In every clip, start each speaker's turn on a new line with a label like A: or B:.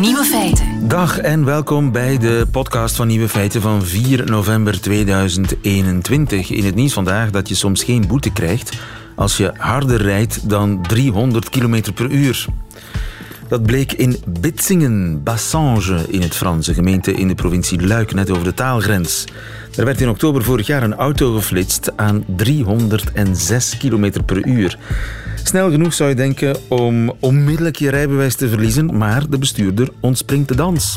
A: Nieuwe feiten.
B: Dag en welkom bij de podcast van Nieuwe Feiten van 4 november 2021. In het nieuws vandaag dat je soms geen boete krijgt als je harder rijdt dan 300 km per uur. Dat bleek in Bitsingen, Bassange in het Franse gemeente in de provincie Luik, net over de taalgrens. Er werd in oktober vorig jaar een auto geflitst aan 306 km per uur. Snel genoeg zou je denken om onmiddellijk je rijbewijs te verliezen, maar de bestuurder ontspringt de dans.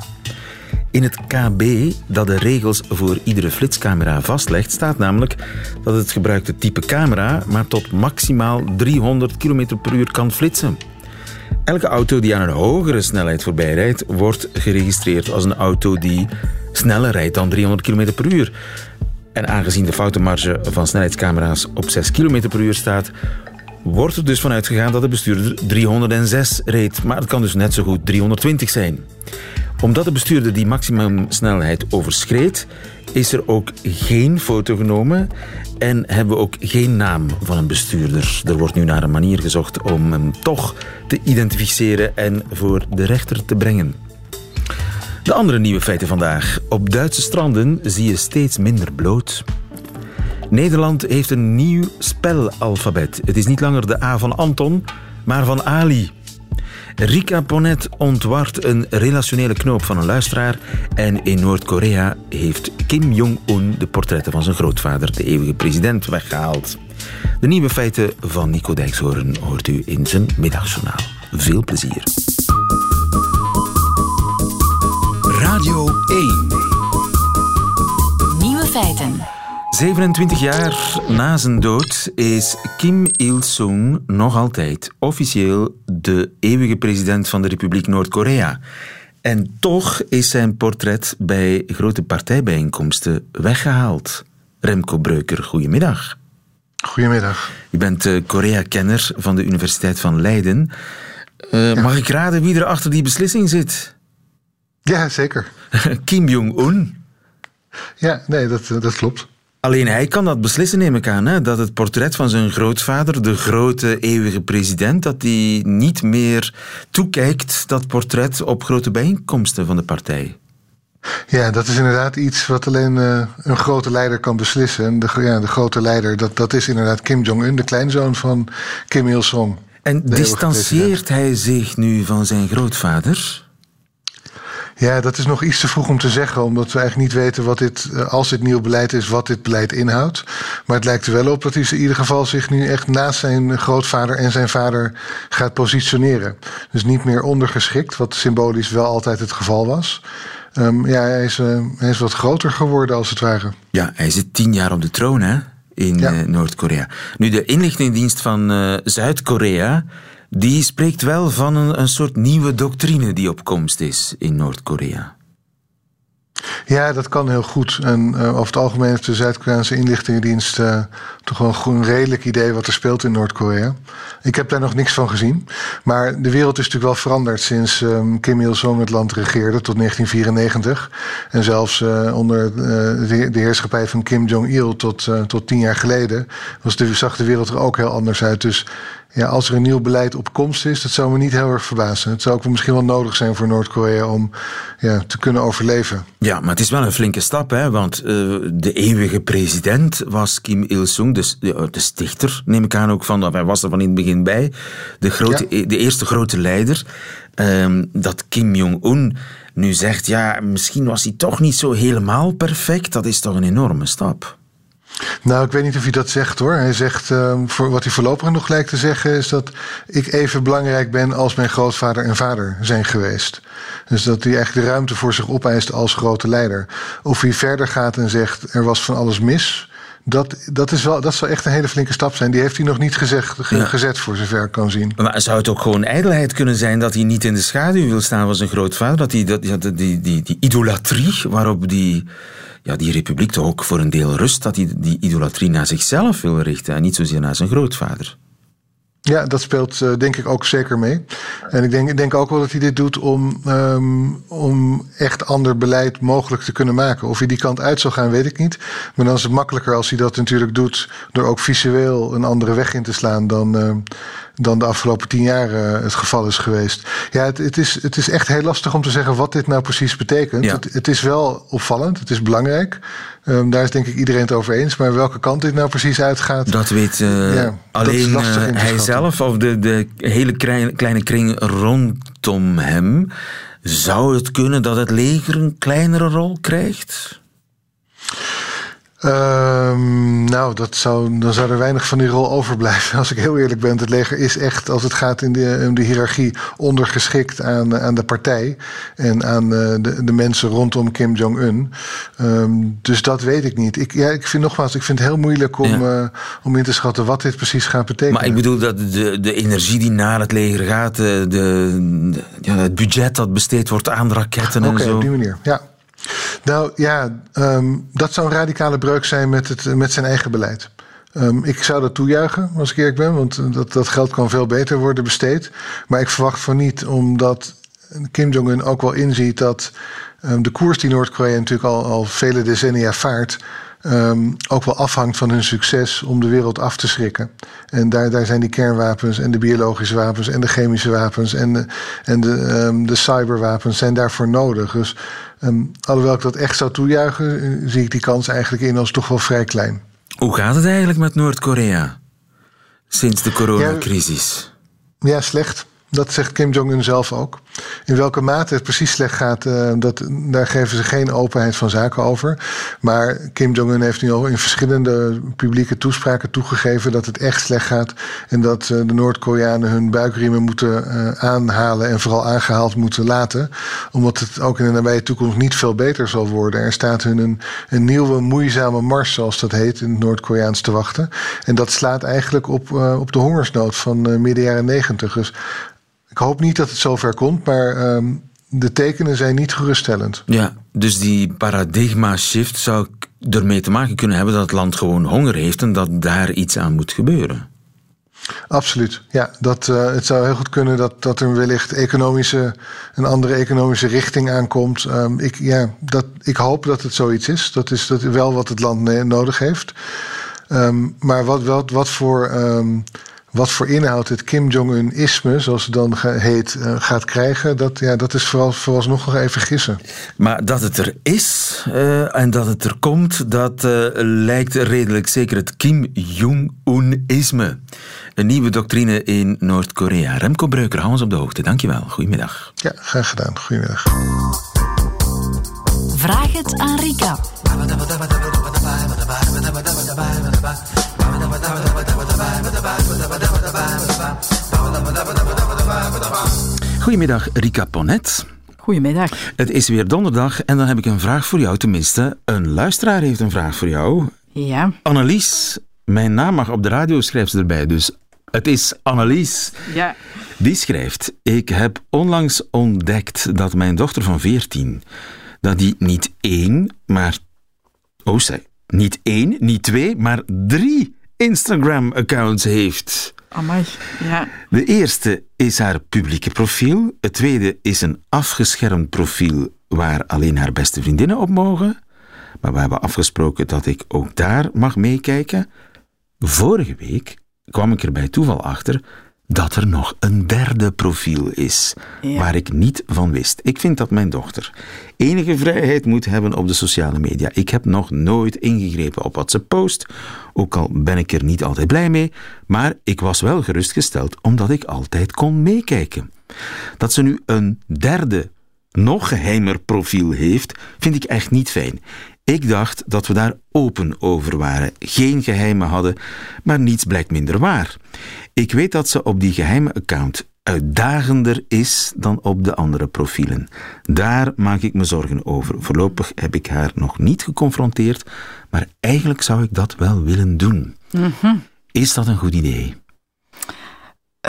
B: In het KB, dat de regels voor iedere flitscamera vastlegt, staat namelijk dat het gebruikte type camera maar tot maximaal 300 km per uur kan flitsen. Elke auto die aan een hogere snelheid voorbij rijdt, wordt geregistreerd als een auto die sneller rijdt dan 300 km per uur. En aangezien de foutenmarge van snelheidscamera's op 6 km per uur staat, wordt er dus vanuit gegaan dat de bestuurder 306 reed. Maar het kan dus net zo goed 320 zijn. Omdat de bestuurder die maximumsnelheid overschreed, is er ook geen foto genomen en hebben we ook geen naam van een bestuurder. Er wordt nu naar een manier gezocht om hem toch te identificeren en voor de rechter te brengen. De andere nieuwe feiten vandaag. Op Duitse stranden zie je steeds minder bloot. Nederland heeft een nieuw spelalfabet. Het is niet langer de A van Anton, maar van Ali. Rika Ponet ontwart een relationele knoop van een luisteraar. En in Noord-Korea heeft Kim Jong-un de portretten van zijn grootvader, de eeuwige president, weggehaald. De nieuwe feiten van Nico Dijkshoorn hoort u in zijn middagjournaal. Veel plezier.
A: Radio 1. Nieuwe feiten.
B: 27 jaar na zijn dood is Kim Il-sung nog altijd officieel de eeuwige president van de Republiek Noord-Korea. En toch is zijn portret bij grote partijbijeenkomsten weggehaald. Remco Breuker, goedemiddag.
C: Goedemiddag.
B: Je bent uh, Korea-kenner van de Universiteit van Leiden. Uh, ja. Mag ik raden wie er achter die beslissing zit?
C: Ja, zeker.
B: Kim Jong-un.
C: Ja, nee, dat, dat klopt.
B: Alleen hij kan dat beslissen, neem ik aan. Hè? Dat het portret van zijn grootvader, de grote eeuwige president, dat hij niet meer toekijkt, dat portret, op grote bijeenkomsten van de partij.
C: Ja, dat is inderdaad iets wat alleen uh, een grote leider kan beslissen. En de, ja, de grote leider, dat, dat is inderdaad Kim Jong-un, de kleinzoon van Kim Il-sung.
B: En distancieert hij zich nu van zijn grootvader?
C: Ja, dat is nog iets te vroeg om te zeggen, omdat we eigenlijk niet weten wat dit, als dit nieuw beleid is, wat dit beleid inhoudt. Maar het lijkt er wel op dat hij in ieder geval zich nu echt naast zijn grootvader en zijn vader gaat positioneren. Dus niet meer ondergeschikt, wat symbolisch wel altijd het geval was. Um, ja, hij is, uh, hij is wat groter geworden als het ware.
B: Ja, hij zit tien jaar op de troon, hè? In ja. uh, Noord-Korea. Nu, de inlichtingendienst van uh, Zuid-Korea die spreekt wel van een, een soort nieuwe doctrine die op komst is in Noord-Korea.
C: Ja, dat kan heel goed. En uh, over het algemeen heeft de Zuid-Koreaanse inlichtingendienst uh, toch wel een, redelijk idee wat er speelt in Noord-Korea. Ik heb daar nog niks van gezien. Maar de wereld is natuurlijk wel veranderd sinds um, Kim Il-sung het land regeerde tot 1994. En zelfs uh, onder de, de, heerschappij van Kim Jong-il tot, tot tien jaar geleden was de, zag de wereld er ook heel anders uit. Dus ja, als er een nieuw beleid op komst is, dat zou me niet heel erg verbazen. Het zou ook misschien wel nodig zijn voor Noord-Korea om ja, te kunnen overleven.
B: Ja, maar het is wel een flinke stap, hè? want uh, de eeuwige president was Kim Il-sung, dus de, de, stichter, neem ik aan ook van, hij was er van in het begin bij, de, grote, ja. de eerste grote leider. Um, dat Kim Jong-un nu zegt, ja, misschien was hij toch niet zo helemaal perfect, dat is toch een enorme stap.
C: Nou, ik weet niet of hij dat zegt hoor. Hij zegt, uh, voor wat hij voorlopig nog lijkt te zeggen, is dat ik even belangrijk ben als mijn grootvader en vader zijn geweest. Dus dat hij eigenlijk de ruimte voor zich opeist als grote leider. Of hij verder gaat en zegt, er was van alles mis. Dat, dat, is wel, dat zal echt een hele flinke stap zijn. Die heeft hij nog niet gezegd, ge, ja. gezet, voor zover ik kan zien.
B: Maar zou het ook gewoon ijdelheid kunnen zijn dat hij niet in de schaduw wil staan van zijn grootvader? Dat hij dat, die, die, die, die idolatrie waarop die ja, die republiek toch ook voor een deel rust dat hij die idolatrie naar zichzelf wil richten en niet zozeer naar zijn grootvader.
C: Ja, dat speelt uh, denk ik ook zeker mee. En ik denk, ik denk ook wel dat hij dit doet om, um, om echt ander beleid mogelijk te kunnen maken. Of hij die kant uit zal gaan, weet ik niet. Maar dan is het makkelijker als hij dat natuurlijk doet door ook visueel een andere weg in te slaan dan, uh, dan de afgelopen tien jaar uh, het geval is geweest. Ja, het, het, is, het is echt heel lastig om te zeggen wat dit nou precies betekent.
B: Ja.
C: Het, het is wel opvallend, het is belangrijk. Um, daar is denk ik iedereen het over eens. Maar welke kant dit nou precies uitgaat...
B: Dat weet uh,
C: ja,
B: alleen
C: dat te
B: hij zelf of de, de hele kleine, kleine kring rondom hem. Zou het kunnen dat het leger een kleinere rol krijgt?
C: Um, nou, dat zou, dan zou er weinig van die rol overblijven. Als ik heel eerlijk ben, het leger is echt, als het gaat in de, in de hiërarchie, ondergeschikt aan, aan de partij en aan uh, de, de mensen rondom Kim Jong-un. Um, dus dat weet ik niet. Ik, ja, ik vind nogmaals, ik vind het heel moeilijk om, ja. uh, om in te schatten wat dit precies gaat betekenen.
B: Maar ik bedoel dat de, de energie die naar het leger gaat, de, de, ja, het budget dat besteed wordt aan raketten
C: okay,
B: en zo.
C: op die manier, ja. Nou ja, um, dat zou een radicale breuk zijn met, het, met zijn eigen beleid. Um, ik zou dat toejuichen, als ik eerlijk ben, want dat, dat geld kan veel beter worden besteed. Maar ik verwacht van niet, omdat Kim Jong-un ook wel inziet dat um, de koers die Noord-Korea natuurlijk al, al vele decennia vaart. Um, ook wel afhangt van hun succes om de wereld af te schrikken. En daar, daar zijn die kernwapens en de biologische wapens en de chemische wapens en de, en de, um, de cyberwapens zijn daarvoor nodig. Dus um, alhoewel ik dat echt zou toejuichen, zie ik die kans eigenlijk in als toch wel vrij klein.
B: Hoe gaat het eigenlijk met Noord-Korea sinds de coronacrisis?
C: Ja, ja, slecht. Dat zegt Kim Jong-un zelf ook. In welke mate het precies slecht gaat, uh, dat, daar geven ze geen openheid van zaken over. Maar Kim Jong-un heeft nu al in verschillende publieke toespraken toegegeven dat het echt slecht gaat. En dat uh, de Noord-Koreanen hun buikriemen moeten uh, aanhalen en vooral aangehaald moeten laten. Omdat het ook in de nabije toekomst niet veel beter zal worden. Er staat hun een, nieuwe moeizame mars, zoals dat heet, in het Noord-Koreaans te wachten. En dat slaat eigenlijk op, op de hongersnood van midden jaren negentig. Dus hoop niet dat het zover komt, maar um, de tekenen zijn niet geruststellend.
B: Ja, dus die paradigma-shift zou ermee te maken kunnen hebben dat het land gewoon honger heeft en dat daar iets aan moet gebeuren.
C: Absoluut. Ja, dat, uh, het zou heel goed kunnen dat, dat er wellicht economische, een andere economische richting aankomt. Um, ik, ja, dat, ik hoop dat het zoiets is. Dat is dat wel wat het land nodig heeft. Um, maar wat, wat, wat voor. Um, wat voor inhoud het Kim Jong-un-isme, zoals het dan heet, uh, gaat krijgen, dat, ja, dat is vooral, vooralsnog nog even gissen.
B: Maar dat het er is uh, en dat het er komt, dat uh, lijkt redelijk zeker het Kim Jong-un-isme. Een nieuwe doctrine in Noord-Korea. Remco Breuker, hou ons op de hoogte. Dankjewel. Goedemiddag.
C: Ja, graag gedaan. Goedemiddag.
A: Vraag het aan Rika.
B: Goedemiddag, Rika Ponet.
D: Goedemiddag.
B: Het is weer donderdag en dan heb ik een vraag voor jou. Tenminste, een luisteraar heeft een vraag voor jou.
D: Ja.
B: Annelies, mijn naam mag op de radio, schrijft ze erbij. Dus het is Annelies.
D: Ja.
B: Die schrijft: Ik heb onlangs ontdekt dat mijn dochter van 14 dat die niet één, maar. Oh, zij. Niet één, niet twee, maar drie Instagram-accounts heeft.
D: Amai, ja.
B: De eerste is haar publieke profiel. Het tweede is een afgeschermd profiel waar alleen haar beste vriendinnen op mogen. Maar we hebben afgesproken dat ik ook daar mag meekijken. Vorige week kwam ik er bij toeval achter dat er nog een derde profiel is, ja. waar ik niet van wist. Ik vind dat mijn dochter enige vrijheid moet hebben op de sociale media. Ik heb nog nooit ingegrepen op wat ze post, ook al ben ik er niet altijd blij mee, maar ik was wel gerustgesteld omdat ik altijd kon meekijken. Dat ze nu een derde, nog geheimer profiel heeft, vind ik echt niet fijn. Ik dacht dat we daar open over waren, geen geheimen hadden, maar niets blijkt minder waar. Ik weet dat ze op die geheime account uitdagender is dan op de andere profielen. Daar maak ik me zorgen over. Voorlopig heb ik haar nog niet geconfronteerd, maar eigenlijk zou ik dat wel willen doen.
D: Mm-hmm.
B: Is dat een goed idee?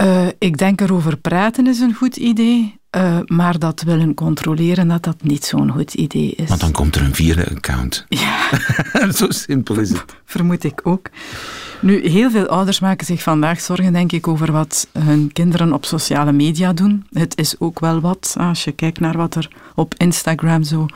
D: Uh, ik denk erover praten is een goed idee. Uh, maar dat willen controleren, dat dat niet zo'n goed idee is.
B: Want dan komt er een vierde account.
D: Ja.
B: Zo simpel is het.
D: Vermoed ik ook. Nu, heel veel ouders maken zich vandaag zorgen, denk ik, over wat hun kinderen op sociale media doen. Het is ook wel wat, als je kijkt naar wat er op Instagram zo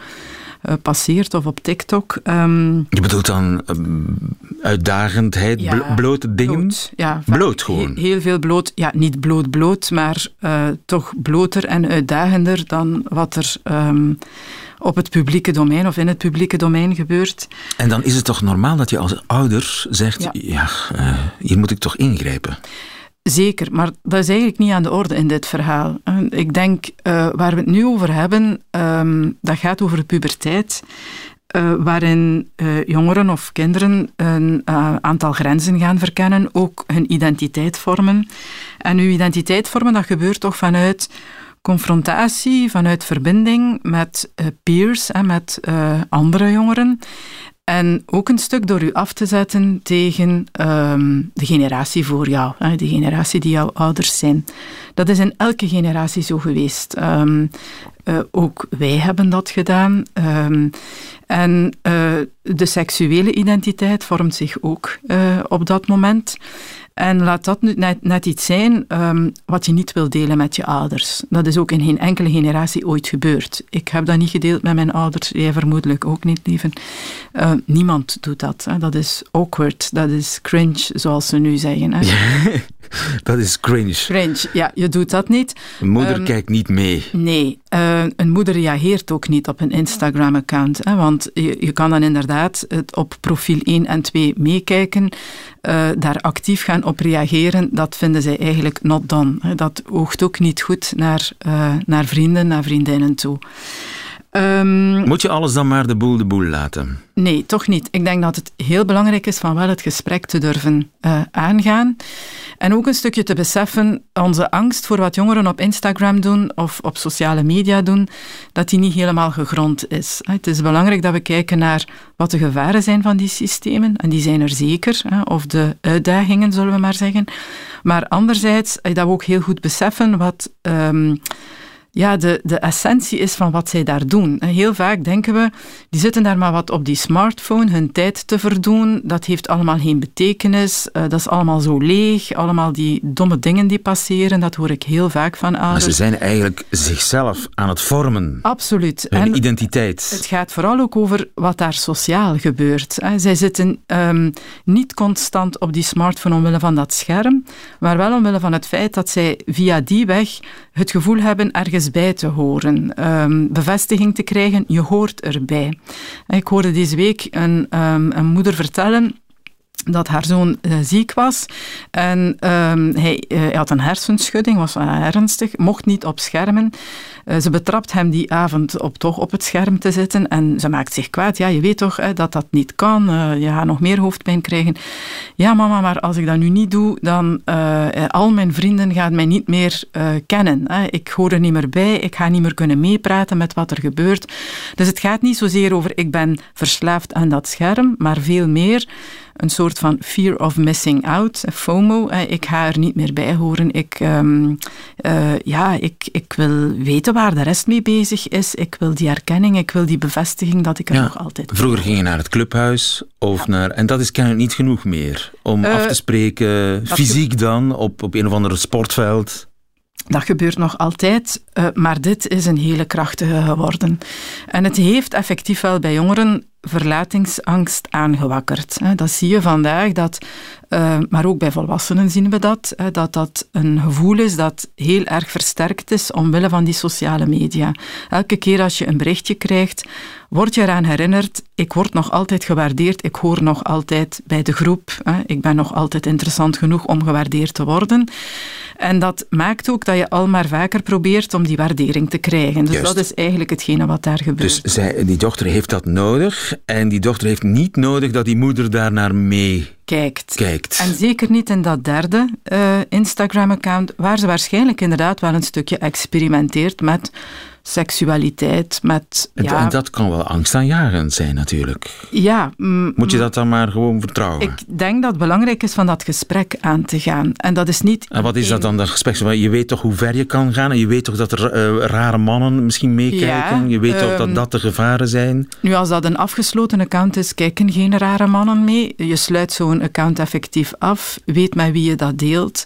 D: passeert of op TikTok. Um,
B: je bedoelt dan um, uitdagendheid, ja, blote dingen?
D: Bloot, ja,
B: bloot gewoon?
D: Heel, veel bloot. Ja, niet bloot bloot, maar uh, toch bloter en uitdagender dan wat er um, op het publieke domein of in het publieke domein gebeurt.
B: En dan is het toch normaal dat je als ouder zegt, ja, ja uh, hier moet ik toch ingrijpen?
D: Zeker, maar dat is eigenlijk niet aan de orde in dit verhaal. Ik denk, uh, waar we het nu over hebben, um, dat gaat over de puberteit. Uh, waarin uh, jongeren of kinderen een aantal grenzen gaan verkennen, ook hun identiteit vormen. En uw identiteit vormen, dat gebeurt toch vanuit confrontatie, vanuit verbinding met peers, en met andere jongeren. En ook een stuk door u af te zetten tegen um, de generatie voor jou, de generatie die jouw ouders zijn. Dat is in elke generatie zo geweest. Um, uh, ook wij hebben dat gedaan. Um, en uh, de seksuele identiteit vormt zich ook uh, op dat moment. En laat dat nu net, net iets zijn um, wat je niet wil delen met je ouders. Dat is ook in geen enkele generatie ooit gebeurd. Ik heb dat niet gedeeld met mijn ouders, jij vermoedelijk ook niet, lieve. Uh, niemand doet dat. Hè. Dat is awkward, dat is cringe, zoals ze nu zeggen. Hè.
B: dat is cringe.
D: Cringe, ja, je doet dat niet.
B: Een moeder um, kijkt niet mee.
D: Nee, uh, een moeder reageert ook niet op een Instagram-account. Want je, je, kan dan inderdaad het op profiel 1 en 2 meekijken, uh, daar actief gaan op reageren. Dat vinden zij eigenlijk not done. Dat oogt ook niet goed naar, uh, naar vrienden, naar vriendinnen toe.
B: Um, Moet je alles dan maar de boel de boel laten?
D: Nee, toch niet. Ik denk dat het heel belangrijk is van wel het gesprek te durven uh, aangaan. En ook een stukje te beseffen, onze angst voor wat jongeren op Instagram doen of op sociale media doen, dat die niet helemaal gegrond is. Het is belangrijk dat we kijken naar wat de gevaren zijn van die systemen. En die zijn er zeker. Of de uitdagingen, zullen we maar zeggen. Maar anderzijds, dat we ook heel goed beseffen wat... Um, ja, de, de essentie is van wat zij daar doen. Heel vaak denken we, die zitten daar maar wat op die smartphone, hun tijd te verdoen. Dat heeft allemaal geen betekenis. Uh, dat is allemaal zo leeg. Allemaal die domme dingen die passeren, dat hoor ik heel vaak van ouders.
B: Maar ze zijn eigenlijk zichzelf aan het vormen.
D: Absoluut.
B: Hun en identiteit.
D: Het gaat vooral ook over wat daar sociaal gebeurt. Zij zitten um, niet constant op die smartphone omwille van dat scherm, maar wel omwille van het feit dat zij via die weg het gevoel hebben ergens bij te horen. Um, bevestiging te krijgen, je hoort erbij. Ik hoorde deze week een, um, een moeder vertellen dat haar zoon uh, ziek was. En hij, uh, hij, had een hersenschudding, was uh, ernstig, mocht niet op schermen. ze betrapt hem die avond op toch op het scherm te zitten en ze maakt zich kwaad. Ja, je weet toch dat dat niet kan. je gaat nog meer hoofdpijn krijgen. Ja, mama, maar als ik dat nu niet doe, dan al mijn vrienden gaan mij niet meer kennen. Hè. Ik hoor er niet meer bij, ik ga niet meer kunnen meepraten met wat er gebeurt. Dus het gaat niet zozeer over ik ben verslaafd aan dat scherm, maar veel meer een soort van fear of missing out, FOMO. Ik ga er niet meer bij horen. Ik, um, uh, ja, ik, ik wil weten waar de rest mee bezig is. Ik wil die erkenning, ik wil die bevestiging dat ik er nog altijd
B: ben. Vroeger ging je naar het clubhuis of ja. naar... En dat is kennelijk niet genoeg meer om uh, af te spreken, fysiek dan, op, op een of ander sportveld.
D: Dat gebeurt nog altijd, uh, maar dit is een hele krachtige geworden. En het heeft effectief wel bij jongeren verlatingsangst aangewakkerd. Dat zie je vandaag, dat, uh, maar ook bij volwassenen zien we dat, dat dat een gevoel is dat heel erg versterkt is omwille van die sociale media. Elke keer als je een berichtje krijgt, word je eraan herinnerd, ik word nog altijd gewaardeerd, ik hoor nog altijd bij de groep, ik ben nog altijd interessant genoeg om gewaardeerd te worden. En dat maakt ook dat je al maar vaker probeert om die waardering te krijgen. Dus Juist. dat is eigenlijk hetgene wat daar gebeurt.
B: Dus zij, die dochter heeft dat nodig en die dochter heeft niet nodig dat die moeder daar naar mee
D: kijkt.
B: kijkt.
D: En zeker niet in dat derde uh, Instagram-account, waar ze waarschijnlijk inderdaad wel een stukje experimenteert met seksualiteit, met...
B: En,
D: ja,
B: en dat kan wel angstaanjagend zijn natuurlijk.
D: Ja.
B: Moet je dat dan maar gewoon vertrouwen?
D: Ik denk dat het belangrijk is van dat gesprek aan te gaan. En dat is niet...
B: En wat is dat dan, dat gesprek? Je weet toch hoe ver je kan gaan en je weet toch dat er uh, rare mannen misschien meekijken? Ja, je weet um, toch dat ehm, dat de gevaren zijn?
D: Nu, als dat een afgesloten account is, kijken geen rare mannen mee. Je sluit zo'n account effectief af, weet met wie je dat deelt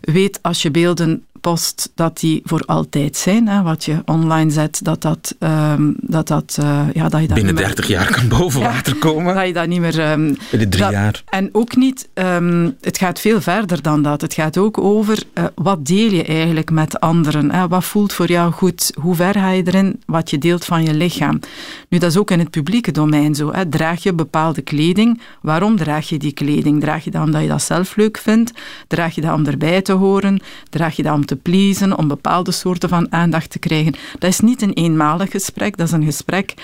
D: weet als je beelden post, dat die voor altijd zijn. Hè. Wat je online zet, dat dat... Um, dat, dat, uh, ja, dat je dat
B: Binnen 30 jaar kan boven water komen.
D: Dat je dat niet meer... Um,
B: Binnen drie jaar.
D: En ook niet... Um, het gaat veel verder dan dat. Het gaat ook over uh, wat deel je eigenlijk met anderen. Hè. Wat voelt voor jou goed? Hoe ver ga je erin? Wat je deelt van je lichaam. Nu, dat is ook in het publieke domein zo. Hè. Draag je bepaalde kleding? Waarom draag je die kleding? Draag je dat omdat je dat zelf leuk vindt? Draag je dat om erbij te horen? Draag je dat om te pleasen? Om bepaalde soorten van aandacht te krijgen? Dat is niet een eenmalig gesprek. Dat is een gesprek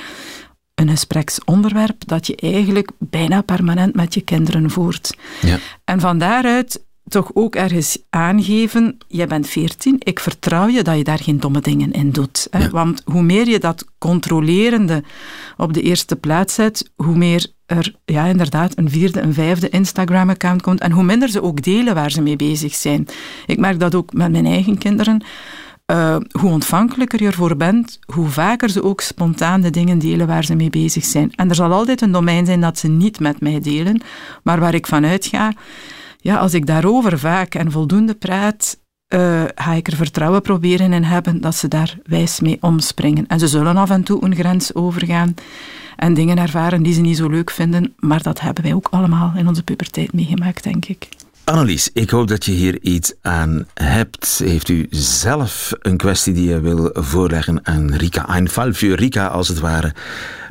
D: een gespreksonderwerp dat je eigenlijk bijna permanent met je kinderen voert.
B: Ja.
D: En van daaruit toch ook ergens aangeven, jij bent veertien, ik vertrouw je dat je daar geen domme dingen in doet. Hè?
B: Ja.
D: Want hoe meer je dat controlerende op de eerste plaats zet, hoe meer er ja, inderdaad een vierde, een vijfde Instagram-account komt en hoe minder ze ook delen waar ze mee bezig zijn. Ik merk dat ook met mijn eigen kinderen. Uh, hoe ontvankelijker je ervoor bent, hoe vaker ze ook spontaan de dingen delen waar ze mee bezig zijn. En er zal altijd een domein zijn dat ze niet met mij delen, maar waar ik vanuit ga, ja, als ik daarover vaak en voldoende praat, uh, ga ik er vertrouwen proberen in hebben dat ze daar wijs mee omspringen. En ze zullen af en toe een grens overgaan en dingen ervaren die ze niet zo leuk vinden, maar dat hebben wij ook allemaal in onze puberteit meegemaakt, denk ik.
B: Annelies, ik hoop dat je hier iets aan hebt. Heeft u zelf een kwestie die je wil voorleggen aan Rika? Een val voor Rika, als het ware.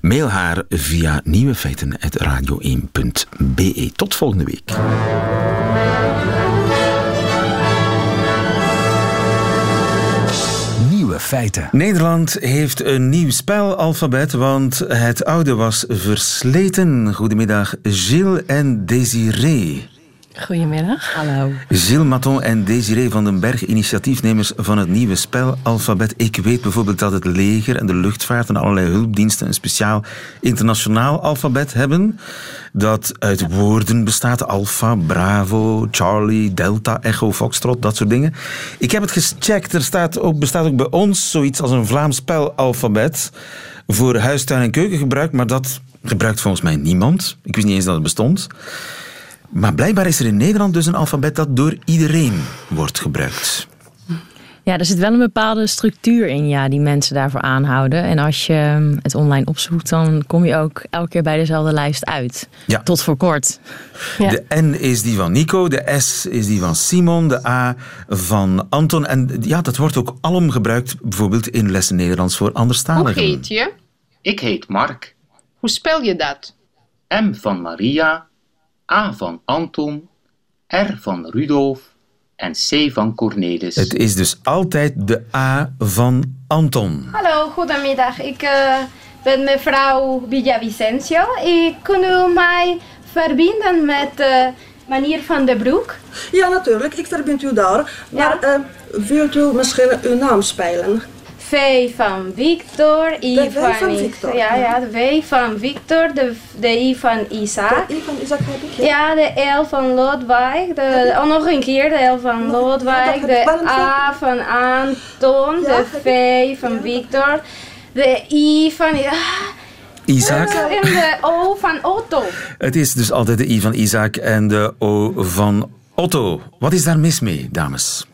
B: Mail haar via nieuwefeiten.radio1.be. Tot volgende week.
A: Nieuwe feiten.
B: Nederland heeft een nieuw spelalfabet, want het oude was versleten. Goedemiddag, Gilles en Desiree.
E: Goedemiddag.
F: Hallo.
B: Gilles Maton en Desiree van den Berg, initiatiefnemers van het nieuwe spelalfabet. Ik weet bijvoorbeeld dat het leger en de luchtvaart en allerlei hulpdiensten een speciaal internationaal alfabet hebben. Dat uit woorden bestaat. Alpha, Bravo, Charlie, Delta, Echo, Foxtrot, dat soort dingen. Ik heb het gecheckt. Er staat ook, bestaat ook bij ons zoiets als een Vlaams spelalfabet voor huistuin- en keukengebruik. Maar dat gebruikt volgens mij niemand. Ik wist niet eens dat het bestond. Maar blijkbaar is er in Nederland dus een alfabet dat door iedereen wordt gebruikt.
F: Ja, er zit wel een bepaalde structuur in ja, die mensen daarvoor aanhouden. En als je het online opzoekt, dan kom je ook elke keer bij dezelfde lijst uit.
B: Ja.
F: Tot voor kort.
E: Ja.
B: De N is die van Nico, de S is die van Simon, de A van Anton. En ja, dat wordt ook alom gebruikt, bijvoorbeeld in lessen Nederlands voor
G: Hoe
B: anderstaligen.
G: heet je?
H: Ik heet Mark.
G: Hoe spel je dat?
H: M van Maria, A van Anton, R van Rudolf en C van Cornelis.
B: Het is dus altijd de A van Anton.
I: Hallo, goedemiddag. Ik eh, ben mevrouw Villavicencio. Ik kan u mij verbinden met eh meneer Van den Broek?
J: Ja, natuurlijk. Ik verbind u daar.
I: Ja.
J: Maar eh, wilt u misschien uw naam spelen?
I: V van Victor, I
J: De V
I: van,
J: van Victor,
I: Ja,
J: ja.
I: ja, de V van Victor, de, de I van Isaac.
J: De I van Isaac heb ik.
I: Ja, de L van Lodwijk, de, oh, nog een keer de L van Lodwijk, de A van Anton,
J: Ja,
I: de V van Victor, de I van... Ah,
B: Isaac.
I: en de O van Otto.
B: Het is dus altijd de I van Isaac en de O van Otto. Wat is daar mis mee, dames?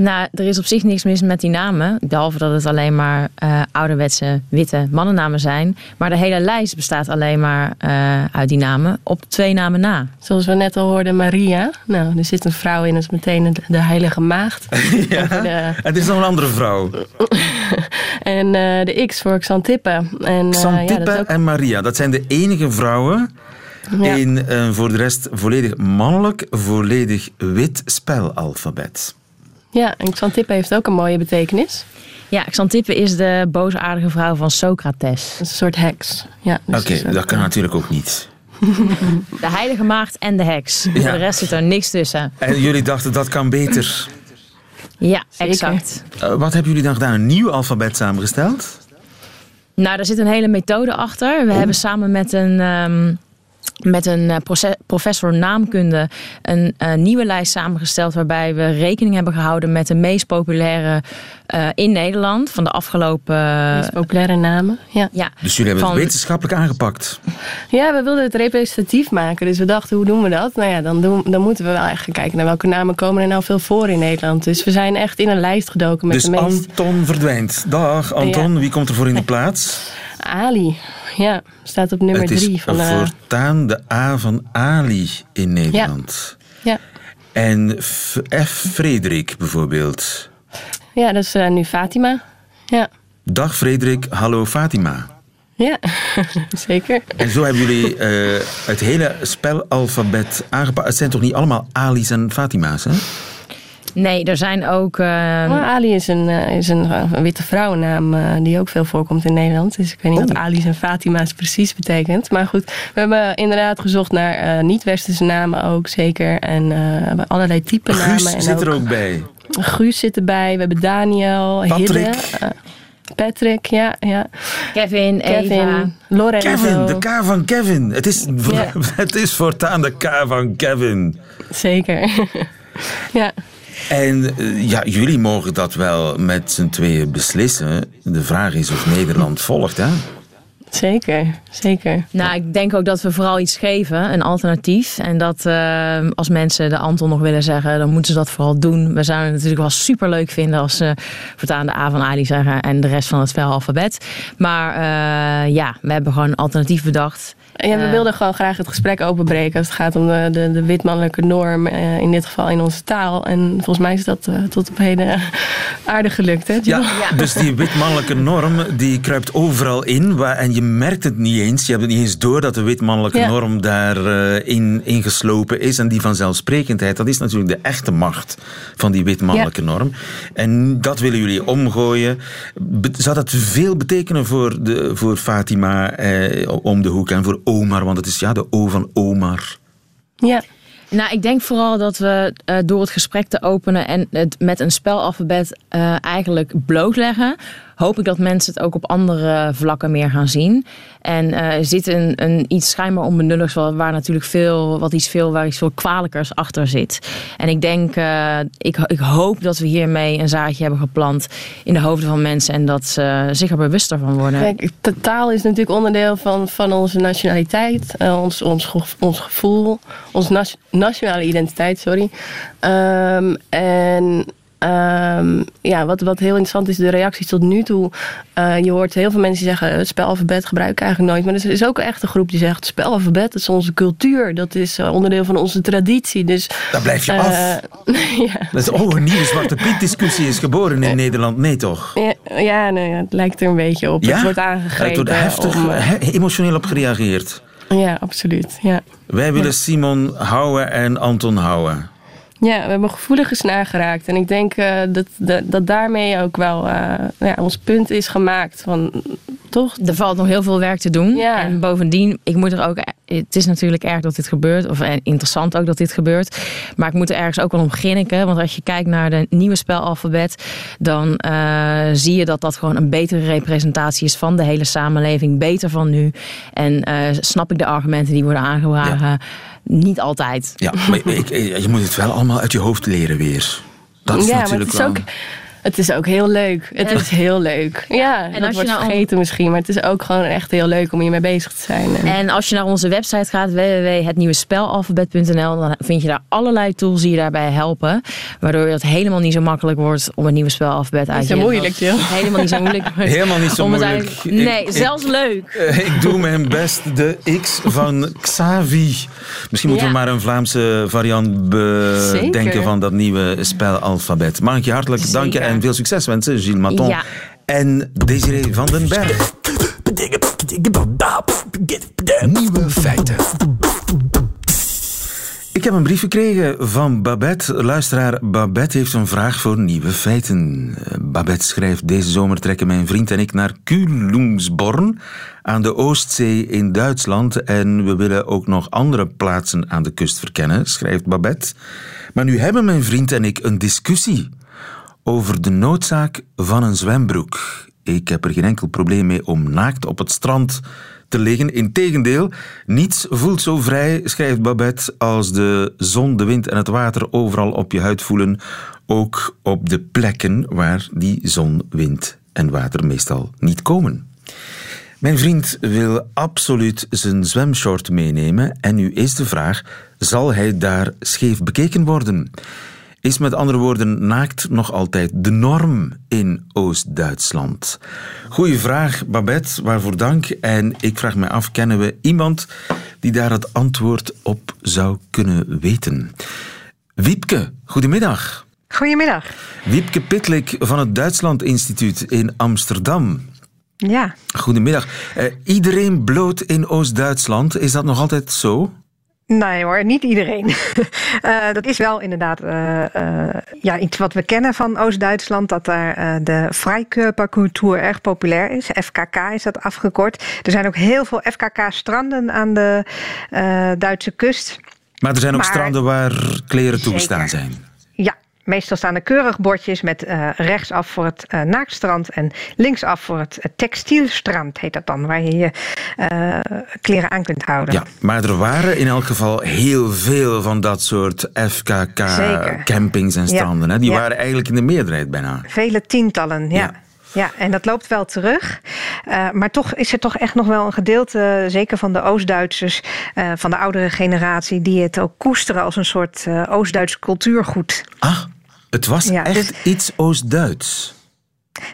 F: Nou, er is op zich niks mis met die namen. Behalve dat het alleen maar eh, ouderwetse witte mannennamen zijn. Maar de hele lijst bestaat alleen maar eh, uit die namen op twee namen na.
E: Zoals we net al hoorden, Maria. Nou, er zit een vrouw in, dat is meteen de, heilige maagd.
B: Ja.
E: De-
B: Het is nog een andere vrouw.
E: en eh, de X voor Xantippe. En, eh, ja,
B: Xantippe
E: dat is ook-
B: en Maria, dat zijn de enige vrouwen
E: Ja.
B: in een voor de rest volledig mannelijk, volledig wit spelalfabet.
E: Ja, en Xantippe heeft ook een mooie betekenis.
F: Ja, Xantippe is de boosaardige vrouw van Socrates.
E: Een soort heks. Ja, dus
B: Oké, dat kan natuurlijk ook niet.
F: De heilige maagd en de heks. Voor de rest zit er niks tussen.
B: En jullie dachten dat kan beter.
F: Ja,
E: Zeker.
F: exact.
B: Eh, wat hebben jullie dan gedaan? Een nieuw alfabet samengesteld?
F: Nou, daar zit een hele methode achter. We hebben samen met een, ehm, met een eh, professor naamkunde een eh, nieuwe lijst samengesteld. Waarbij we rekening hebben gehouden met de meest populaire eh, in Nederland van de afgelopen.
E: meest populaire namen. Ja.
F: ja,
B: Dus jullie hebben
F: Van-
B: het wetenschappelijk aangepakt.
E: ja, we wilden het representatief maken. Dus we dachten, hoe doen we dat? Nou ja, dan, doen, dan moeten we wel echt gaan kijken naar welke namen komen er nou veel voor in Nederland. Dus we zijn echt in een lijst gedoken met
B: Dus
E: de meest...
B: Anton verdwijnt. Dag Anton, wie komt er voor in de plaats?
E: Ali, ja, staat op nummer
B: het is
E: drie van de...
B: voortaan de A van Ali in Nederland.
E: Ja.
B: En F, F. Frederik bijvoorbeeld.
E: ja, dat is eh, nu Fatima. Ja,
B: Dag Frederik, hallo Fatima.
E: ja. zeker.
B: En zo hebben jullie eh, het hele spelalfabet aangepakt. Het zijn toch niet allemaal Ali's en Fatima's, hè?
F: Nee, er zijn ook. eh,
E: Maar Ali is een, eh, is een, eh, een witte vrouwennaam eh, die ook veel voorkomt in Nederland. Dus ik weet niet wat
B: Oh.
E: Ali's en Fatima's precies betekent. Maar goed, we hebben inderdaad gezocht naar eh, niet-westerse namen ook zeker. En eh, we hebben allerlei type namen.
B: Guus zit er ook bij.
E: Guus zit erbij. We hebben Daniel,
B: Patrick.
E: Hidde. Patrick, ja. ja.
F: Kevin, Eva.
E: Kevin, Lorenzo.
B: Kevin, de K van Kevin. Het is,
E: Ja.
B: het is voortaan de K van Kevin.
E: Zeker. ja.
B: En eh, ja, jullie mogen dat wel met z'n tweeën beslissen. De vraag is of Nederland volgt, hè?
E: Zeker, zeker.
F: Nou, ik denk ook dat we vooral iets geven, een alternatief. En dat eh, als mensen de Anton nog willen zeggen, dan moeten ze dat vooral doen. We zouden het natuurlijk wel super leuk vinden als ze voortaan de A van Ali zeggen en de rest van het spelalfabet. Maar eh, ja, we hebben gewoon een alternatief bedacht.
E: Ja, we
F: Eh,
E: wilden gewoon graag het gesprek openbreken als het gaat om de, de, de witmannelijke norm, eh, in dit geval in onze taal. En volgens mij is dat eh, tot op heden aardig gelukt, hè?
B: Ja, dus die witmannelijke norm die kruipt overal in. Waar, en je merkt het niet eens. Je hebt het niet eens door dat de witmannelijke
E: Ja.
B: norm daarin in ingeslopen is. En die vanzelfsprekendheid, dat is natuurlijk de echte macht van die witmannelijke norm. En dat willen jullie omgooien. Be- Zou dat veel betekenen voor, de, voor Fatima eh, om de hoek en voor Omar? Want het is ja de O van Omar.
E: ja.
F: Nou, ik denk vooral dat we eh, door het gesprek te openen en het met een spelalfabet eh, eigenlijk blootleggen, hoop ik dat mensen het ook op andere vlakken meer gaan zien. En eh, zit een, een iets schijnbaar onbenulligs waar, waar natuurlijk veel, wat iets veel, waar iets veel kwalijkers achter zit. En ik denk, eh, ik, ik hoop dat we hiermee een zaadje hebben geplant in de hoofden van mensen en dat ze zich er bewuster van worden.
E: Kijk, de taal is natuurlijk onderdeel van, van onze nationaliteit, eh, ons, ons, ons gevoel, onze nat- nationale identiteit, sorry. Ehm, en ehm, ja, wat, wat heel interessant is, de reacties tot nu toe. Eh, je hoort heel veel mensen die zeggen, het spelalfabet gebruik ik eigenlijk nooit. Maar er is ook echt een groep die zegt, het spelalfabet, dat is onze cultuur. Dat is eh, onderdeel van onze traditie. Dus,
B: Daar blijf je
E: eh,
B: af.
E: ja.
B: Dat is, oh, een nieuwe Zwarte Piet discussie is geboren in Nederland. Nee, toch?
E: Ja, ja, ja, het lijkt er een beetje op.
B: Ja?
E: Het wordt
B: Er
E: aangegrepen.
B: wordt heftig,
E: om,
B: he- emotioneel op gereageerd.
E: ja, absoluut. Ja.
B: Wij willen Simon houden en Anton houden.
E: Ja, we hebben gevoelige snaar geraakt. En ik denk eh, dat, dat, dat daarmee ook wel eh, ja, ons punt is gemaakt. Van, toch?
F: Er valt nog heel veel werk te doen.
E: Ja.
F: En bovendien, ik moet er ook. Het is natuurlijk erg dat dit gebeurt. Of eh, interessant ook dat dit gebeurt. Maar ik moet er ergens ook wel om grinniken. Want als je kijkt naar de nieuwe spelalfabet. dan eh, zie je dat dat gewoon een betere representatie is van de hele samenleving. Beter van nu. En eh, snap ik de argumenten die worden aangedragen? Niet altijd.
B: Ja, maar ik, je moet het wel allemaal uit je hoofd leren weer. Dat is
E: ja, maar
B: natuurlijk
E: het is,
B: wel...
E: ook, het is ook heel leuk. Het
F: Ja.
E: is heel leuk. Ja,
F: En
E: en
F: als
E: dat
F: je
E: wordt
F: nou-
E: vergeten misschien. Maar het is ook gewoon echt heel leuk om hiermee bezig te zijn. En-
F: En als je naar onze website gaat, www.hetnieuwespelalfabet.nl, dan vind je daar allerlei tools die je daarbij helpen. Waardoor het helemaal niet zo makkelijk wordt om een nieuwe spelalfabet uit
E: Niet
F: te
E: zo
F: leren.
E: moeilijk, Jill.
F: Helemaal niet zo moeilijk. wordt
B: Helemaal niet zo
F: om het
B: moeilijk.
F: Nee,
B: Ik-
F: zelfs leuk.
B: Eh, ik doe mijn best. De X van Xavi. Misschien moeten we maar een Vlaamse variant bedenken
E: Zeker.
B: van dat nieuwe spelalfabet. Mag ik je hartelijk
E: Zeker.
B: danken en veel succes wensen, Gilles Maton.
F: Ja.
B: En Desiree van den Berg.
A: Nieuwe feiten.
B: Ik heb een brief gekregen van Babette. Luisteraar, Babette heeft een vraag voor nieuwe feiten. Babette schrijft: Deze zomer trekken mijn vriend en ik naar Kühlungsborn aan de Oostzee in Duitsland. En we willen ook nog andere plaatsen aan de kust verkennen, schrijft Babette. Maar nu hebben mijn vriend en ik een discussie over de noodzaak van een zwembroek. Ik heb er geen enkel probleem mee om naakt op het strand te liggen. Integendeel, niets voelt zo vrij, schrijft Babette, als de zon, de wind en het water overal op je huid voelen. Ook op de plekken waar die zon, wind en water meestal niet komen. Mijn vriend wil absoluut zijn zwemshort meenemen en nu is de vraag, zal hij daar scheef bekeken worden? Is met andere woorden naakt nog altijd de norm in Oost-Duitsland? Goeie vraag, Babette, waarvoor dank. En ik vraag me af, kennen we iemand die daar het antwoord op zou kunnen weten? Wiepke, goedemiddag.
G: Goedemiddag.
B: Wiepke Pitlik van het Duitsland Instituut in Amsterdam.
G: Ja.
B: Goedemiddag. Uh, iedereen bloot in Oost-Duitsland, is dat nog altijd zo?
G: Nee hoor, niet iedereen. uh, dat is wel inderdaad uh, uh, ja, iets wat we kennen van Oost-Duitsland. Dat daar de Freikörperkultuur erg populair is. FKK is dat afgekort. Er zijn ook heel veel FKK-stranden aan de Duitse kust.
B: Maar er zijn ook maar, stranden waar kleren toegestaan zijn.
G: Meestal staan er keurig bordjes met uh, rechtsaf voor het uh, naaktstrand en linksaf voor het uh, textielstrand, heet dat dan, waar je je kleren aan kunt houden.
B: Ja, maar er waren in elk geval heel veel van dat soort FKK-campings en stranden.
G: Ja.
B: Hè? Die
G: ja.
B: waren eigenlijk in de meerderheid bijna.
G: Vele tientallen, ja. ja. Ja, en dat loopt wel terug. Uh, maar toch is er toch echt nog wel een gedeelte, zeker van de Oost-Duitsers, uh, van de oudere generatie, die het ook koesteren als een soort uh, Oost-Duits cultuurgoed.
B: Ah, het was ja, echt dus, iets Oost-Duits.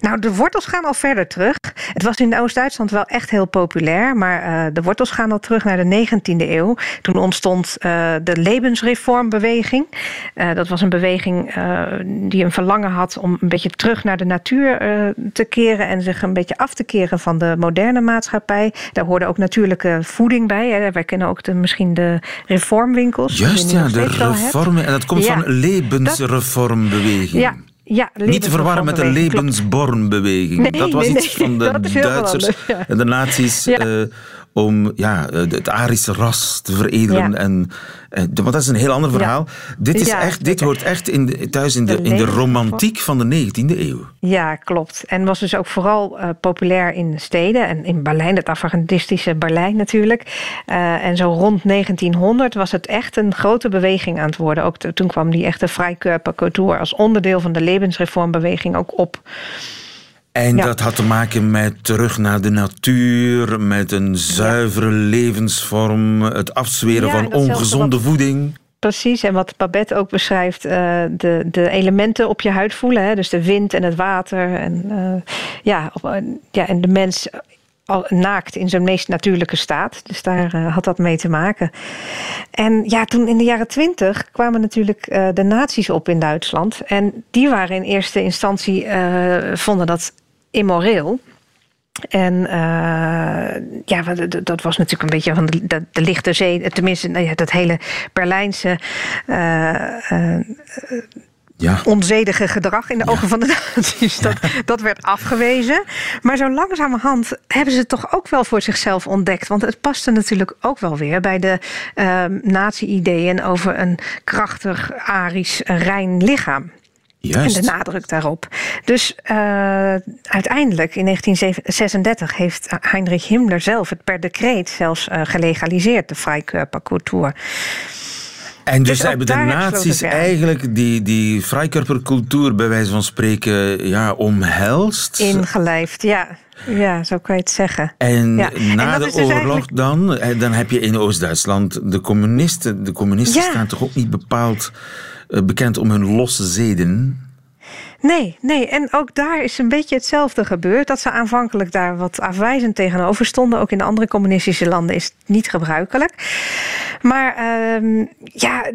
G: Nou, de wortels gaan al verder terug. Het was in Oost-Duitsland wel echt heel populair, maar uh, de wortels gaan al terug naar de 19e eeuw. Toen ontstond uh, de Lebensreformbeweging. Uh, dat was een beweging die een verlangen had om een beetje terug naar de natuur te keren en zich een beetje af te keren van de moderne maatschappij. Daar hoorde ook natuurlijke voeding bij. Hè. Wij kennen ook de, misschien de reformwinkels.
B: Juist, ja, de reform. En dat komt ja, van Lebensreformbeweging.
G: Ja. Ja,
B: Niet te verwarren met de Levensbornbeweging.
G: Nee,
B: dat was
G: nee,
B: iets
G: nee,
B: van de Duitsers en de nazi's ja. uh, om ja, het Arische ras te veredelen.
G: Ja.
B: En, want dat is een heel ander verhaal. Dit, is echt, dit hoort echt in de, thuis in de, in de romantiek van de 19e eeuw.
G: Ja, klopt. En was dus ook vooral uh, populair in de steden. En in Berlijn, het avantgardistische Berlijn natuurlijk. en zo rond 1900 was het echt een grote beweging aan het worden. Ook toen kwam die echte Freikörperkultur als onderdeel van de levensreformbeweging ook op.
B: En ja. dat had te maken met terug naar de natuur, met een zuivere ja. levensvorm, het afzweren ja, van ongezonde wat... voeding.
G: Precies, en wat Babette ook beschrijft, uh, de, de elementen op je huid voelen. Hè? Dus de wind en het water. En, uh, ja, op, ja, en de mens al naakt in zijn meest natuurlijke staat. Dus daar uh, had dat mee te maken. En ja, toen in de jaren twintig kwamen natuurlijk uh, de nazi's op in Duitsland. En die waren in eerste instantie, uh, vonden dat immoreel. En uh, ja, dat was natuurlijk een beetje van de, de, de lichte zee. Tenminste, nou ja, dat hele Berlijnse uh, ja. onzedige gedrag in de ogen van de nazi's. Dat, dat werd afgewezen. Maar zo langzamerhand hebben ze het toch ook wel voor zichzelf ontdekt. Want het paste natuurlijk ook wel weer bij de uh, nazi-ideeën over een krachtig, arisch, rein lichaam.
B: Juist.
G: En de nadruk daarop. Dus uh, uiteindelijk in 1936 heeft Heinrich Himmler zelf het per decreet zelfs uh, gelegaliseerd, de Freikörperkultur.
B: En dus, dus hebben de nazi's eigenlijk die, die Freikörperkultuur bij wijze van spreken ja, omhelst?
G: Ingelijfd, ja. Ja, zo kan je het zeggen.
B: En
G: ja.
B: na
G: en
B: de
G: dus
B: oorlog
G: eigenlijk...
B: dan, dan heb je in Oost-Duitsland de communisten. De communisten ja. staan toch ook niet bepaald bekend om hun losse zeden?
G: Nee, nee, en ook daar is een beetje hetzelfde gebeurd. Dat ze aanvankelijk daar wat afwijzend tegenover stonden. Ook in de andere communistische landen is het niet gebruikelijk. Maar uh, ja,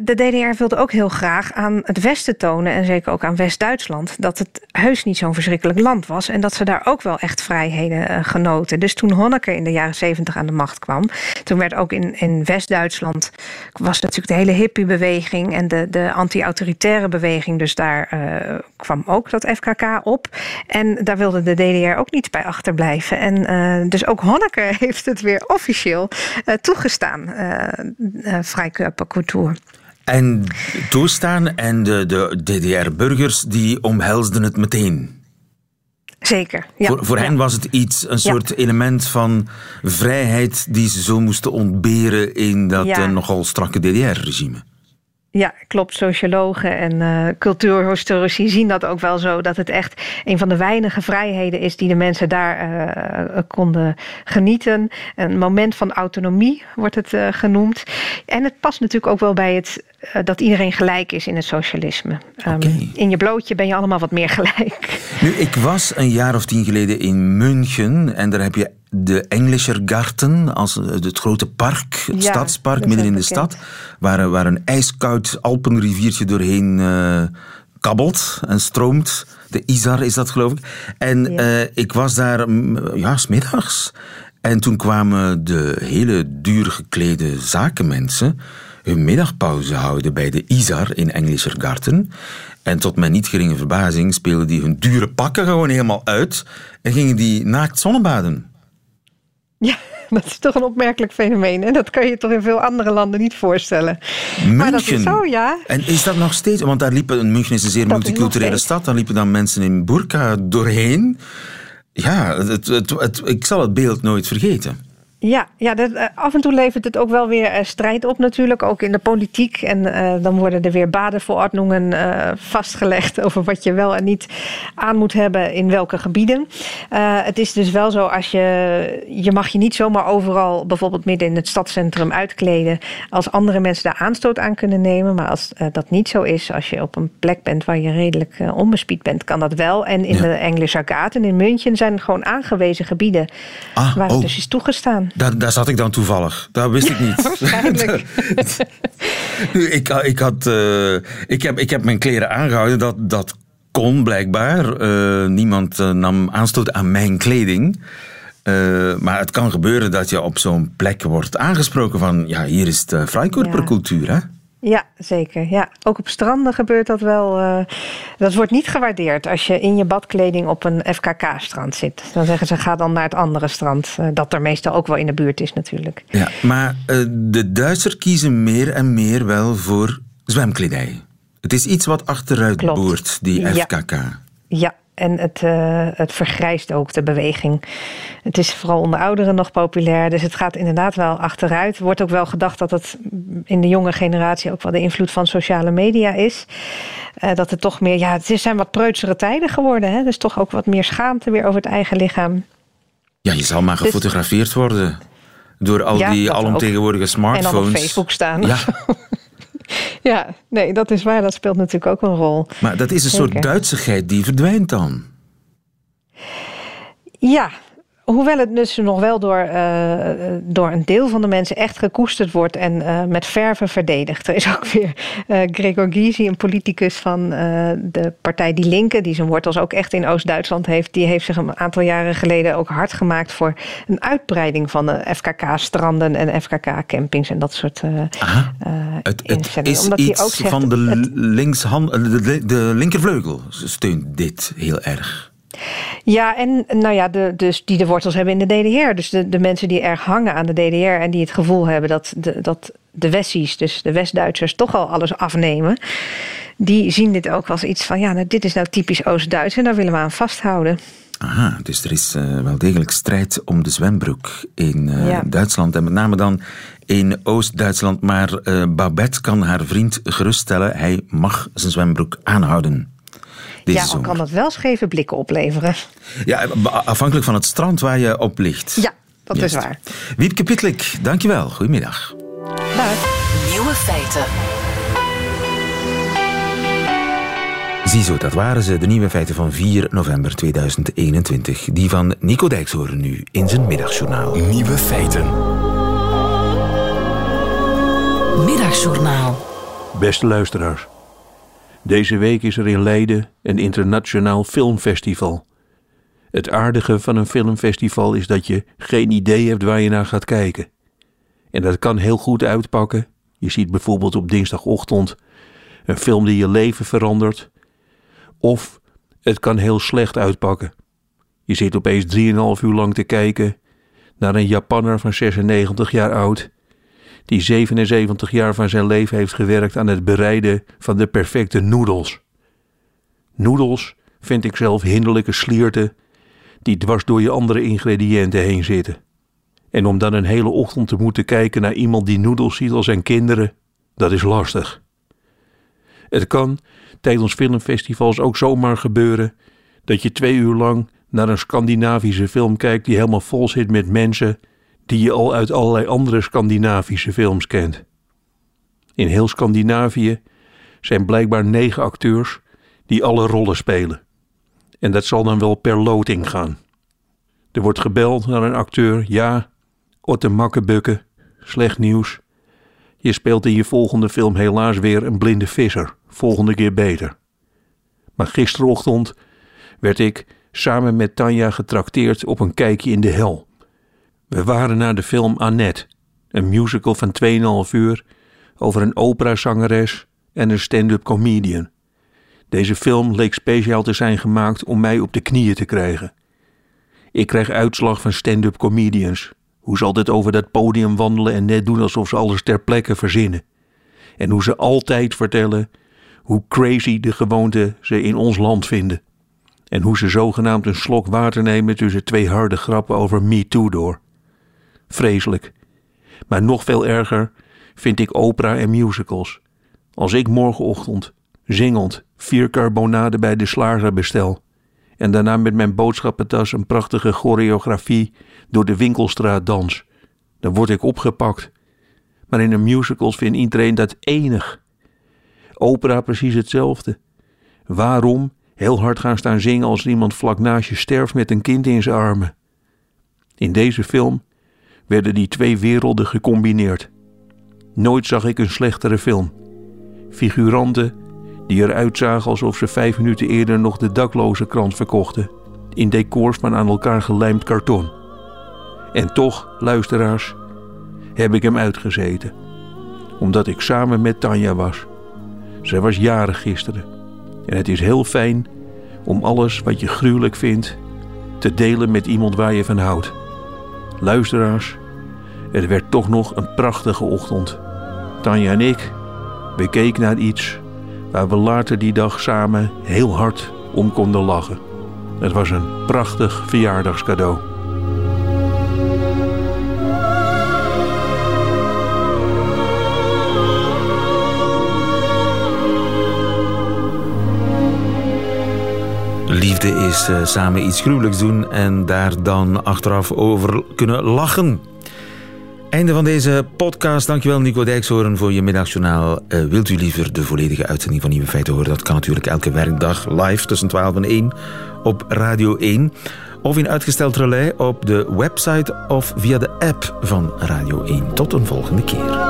G: de DDR wilde ook heel graag aan het Westen tonen... en zeker ook aan West-Duitsland... dat het heus niet zo'n verschrikkelijk land was... en dat ze daar ook wel echt vrijheden uh, genoten. Dus toen Honecker in de jaren zeventig aan de macht kwam... toen werd ook in, in West-Duitsland... was natuurlijk de hele hippiebeweging... en de, de anti-autoritaire beweging, dus daar... Uh, kwam ook dat FKK op. En daar wilde de DDR ook niet bij achterblijven. En uh, dus ook Honecker heeft het weer officieel uh, toegestaan, uh, Freikörperkultur.
B: En toestaan en de, de DDR-burgers die omhelsden het meteen?
G: Zeker. Ja.
B: Voor, voor hen was het iets, een soort element van vrijheid die ze zo moesten ontberen in dat eh, nogal strakke DDR-regime.
G: Ja, klopt. Sociologen en eh cultuurhistorici zien dat ook wel zo. Dat het echt een van de weinige vrijheden is die de mensen daar eh, konden genieten. Een moment van autonomie wordt het eh, genoemd. En het past natuurlijk ook wel bij het eh, dat iedereen gelijk is in het socialisme. Ehm. In je blootje ben je allemaal wat meer gelijk.
B: Nu, ik was een jaar of tien geleden in München en daar heb je de Englischer Garten, als het grote park, het
G: Ja,
B: stadspark midden in de stad, waar, waar een ijskoud Alpenriviertje doorheen eh, kabbelt en stroomt. De Isar is dat, geloof ik. En
G: Ja.
B: eh, ik was daar, mm, ja, smiddags. En toen kwamen de hele duur geklede zakenmensen hun middagpauze houden bij de Isar in Englischer Garten. En tot mijn niet geringe verbazing speelden die hun dure pakken gewoon helemaal uit en gingen die naakt zonnebaden.
G: Ja, dat is toch een opmerkelijk fenomeen. En dat kan je je toch in veel andere landen niet voorstellen. Maar dat is
B: München.
G: zo, ja.
B: En is dat nog steeds? Want daar liepen, München is een zeer
G: Dat
B: multiculturele stad, daar liepen dan mensen in burka doorheen. Ja, het, het, het- ik zal het beeld nooit vergeten.
G: Ja, ja dat, eh, af en toe levert het ook wel weer eh, strijd op natuurlijk, ook in de politiek. En eh, dan worden er weer badenverordeningen eh, vastgelegd over wat je wel en niet aan moet hebben in welke gebieden. Het is dus wel zo, als je, je mag je niet zomaar overal, bijvoorbeeld midden in het stadscentrum, uitkleden als andere mensen daar aanstoot aan kunnen nemen. Maar als dat niet zo is, als je op een plek bent waar je redelijk onbespied bent, kan dat wel. En in
B: Ja.
G: de Englische Garten in München zijn gewoon aangewezen gebieden
B: Ah,
G: waar
B: oh.
G: het dus is toegestaan.
B: Daar, daar zat ik dan toevallig. Dat wist ik niet.
G: Waarschijnlijk.
B: Nu, ik, ik, had, eh, ik, heb, ik heb mijn kleren aangehouden. Dat, dat kon blijkbaar. Eh, niemand eh, nam aanstoot aan mijn kleding. Eh, maar het kan gebeuren dat je op zo'n plek wordt aangesproken van... ja, hier is de Freikorpercultuur, hè?
G: Ja, zeker. Ja, ook op stranden gebeurt dat wel. eh, dat wordt niet gewaardeerd als je in je badkleding op een FKK-strand zit. Dan zeggen ze ga dan naar het andere strand, eh, dat er meestal ook wel in de buurt is natuurlijk.
B: Ja, maar eh, de Duitsers kiezen meer en meer wel voor zwemkledij. Het is iets wat achteruit
G: Klopt.
B: boert, die
G: Ja.
B: FKK.
G: Ja, en het, eh, het vergrijst ook, de beweging. Het is vooral onder ouderen nog populair, dus het gaat inderdaad wel achteruit. Er wordt ook wel gedacht dat het in de jonge generatie ook wel de invloed van sociale media is. Eh, dat het toch meer, ja, het zijn wat preutsere tijden geworden. Hè? Dus toch ook wat meer schaamte weer over het eigen lichaam.
B: Ja, je zal maar
G: Dus-
B: gefotografeerd worden. Door al
G: Ja,
B: die alomtegenwoordige
G: En
B: smartphones.
G: dan op Facebook staan.
B: Ja,
G: Ja, nee, dat is waar. Dat speelt natuurlijk ook een rol.
B: maar dat is een soort. Duitsigheid die verdwijnt dan.
G: Ja, hoewel het dus nog wel door, eh, door een deel van de mensen echt gekoesterd wordt en eh, met verven verdedigd. Er is ook weer eh, Gregor Gysi, een politicus van de partij Die Linke, die zijn wortels ook echt in Oost-Duitsland heeft. Die heeft zich een aantal jaren geleden ook hard gemaakt voor een uitbreiding van de FKK-stranden en FKK-campings en dat soort
B: Het, het is
G: Omdat hij
B: iets
G: ook zegt,
B: van de,
G: het-
B: de, de linkervleugel steunt dit heel erg.
G: Ja, en nou ja, de, dus die de wortels hebben in de DDR. Dus de, de mensen die erg hangen aan de DDR en die het gevoel hebben dat de, dat de Westies, dus de West-Duitsers, toch al alles afnemen. Die zien dit ook als iets van, ja, nou, dit is nou typisch Oost-Duits en daar willen we aan vasthouden.
B: Aha, dus er is eh, wel degelijk strijd om de zwembroek in eh,
G: Ja.
B: Duitsland. En met name dan in Oost-Duitsland. Maar eh, Babette kan haar vriend geruststellen. Hij mag zijn zwembroek aanhouden. Deze
G: ja, al
B: zomer.
G: kan dat wel scheve blikken opleveren.
B: Ja, afhankelijk van het strand waar je op ligt.
G: Ja, dat
B: Juist.
G: is waar.
B: Wiepke Pitlik, dankjewel. Goedemiddag.
G: Dag.
A: Nieuwe feiten.
B: Ziezo, dat waren ze, de nieuwe feiten van 4 november 2021. Die van Nico Dijkshoorn nu in zijn middagjournaal.
A: Nieuwe feiten. Middagjournaal.
K: Beste luisteraars. Deze week is er in Leiden een internationaal filmfestival. Het aardige van een filmfestival is dat je geen idee hebt waar je naar gaat kijken. En dat kan heel goed uitpakken. Je ziet bijvoorbeeld op dinsdagochtend een film die je leven verandert. Of het kan heel slecht uitpakken. Je zit opeens 3,5 uur lang te kijken naar een Japanner van 96 jaar oud die 77 jaar van zijn leven heeft gewerkt aan het bereiden van de perfecte noedels. Noedels vind ik zelf hinderlijke slierten die dwars door je andere ingrediënten heen zitten. En om dan een hele ochtend te moeten kijken naar iemand die noedels ziet als zijn kinderen, dat is lastig. Het kan tijdens filmfestivals ook zomaar gebeuren dat je twee uur lang naar een Scandinavische film kijkt die helemaal vol zit met mensen die je al uit allerlei andere Scandinavische films kent. In heel Scandinavië zijn blijkbaar negen acteurs die alle rollen spelen. En dat zal dan wel per loting gaan. Er wordt gebeld naar een acteur, ja, Otte Makkebukke, slecht nieuws. Je speelt in je volgende film helaas weer een blinde visser, volgende keer beter. Maar gisterochtend werd ik samen met Tanja getrakteerd op een kijkje in de hel. We waren naar de film Annette, een musical van 2,5 uur over een operazangeres en een stand-up comedian. Deze film leek speciaal te zijn gemaakt om mij op de knieën te krijgen. Ik krijg uitslag van stand-up comedians. Hoe ze altijd over dat podium wandelen en net doen alsof ze alles ter plekke verzinnen. En hoe ze altijd vertellen hoe crazy de gewoonte ze in ons land vinden. En hoe ze zogenaamd een slok water nemen tussen twee harde grappen over Me Too door. Vreselijk. Maar nog veel erger vind ik opera en musicals. Als ik morgenochtend, zingend, vier carbonade bij de slager bestel en daarna met mijn boodschappentas een prachtige choreografie door de winkelstraat dans, dan word ik opgepakt. Maar in een musical vindt iedereen dat enig. Opera precies hetzelfde. Waarom heel hard gaan staan zingen als iemand vlak naast je sterft met een kind in zijn armen? In deze film werden die twee werelden gecombineerd. Nooit zag ik een slechtere film. Figuranten die eruit zagen alsof ze vijf minuten eerder nog de dakloze krant verkochten, in decors van aan elkaar gelijmd karton. En toch, luisteraars, heb ik hem uitgezeten, omdat ik samen met Tanja was. Zij was jarig gisteren en het is heel fijn om alles wat je gruwelijk vindt te delen met iemand waar je van houdt. Luisteraars, het werd toch nog een prachtige ochtend. Tanja en ik, we keken naar iets waar we later die dag samen heel hard om konden lachen. Het was een prachtig verjaardagscadeau.
B: Liefde is uh, samen iets gruwelijks doen en daar dan achteraf over kunnen lachen. Einde van deze podcast. Dankjewel Nico Dijkshoorn voor je middagjournaal. Uh, wilt u liever de volledige uitzending van Nieuwe Feiten horen? Dat kan natuurlijk elke werkdag live tussen 12 en 1 op Radio 1. Of in uitgesteld relais op de website of via de app van Radio 1. Tot een volgende keer.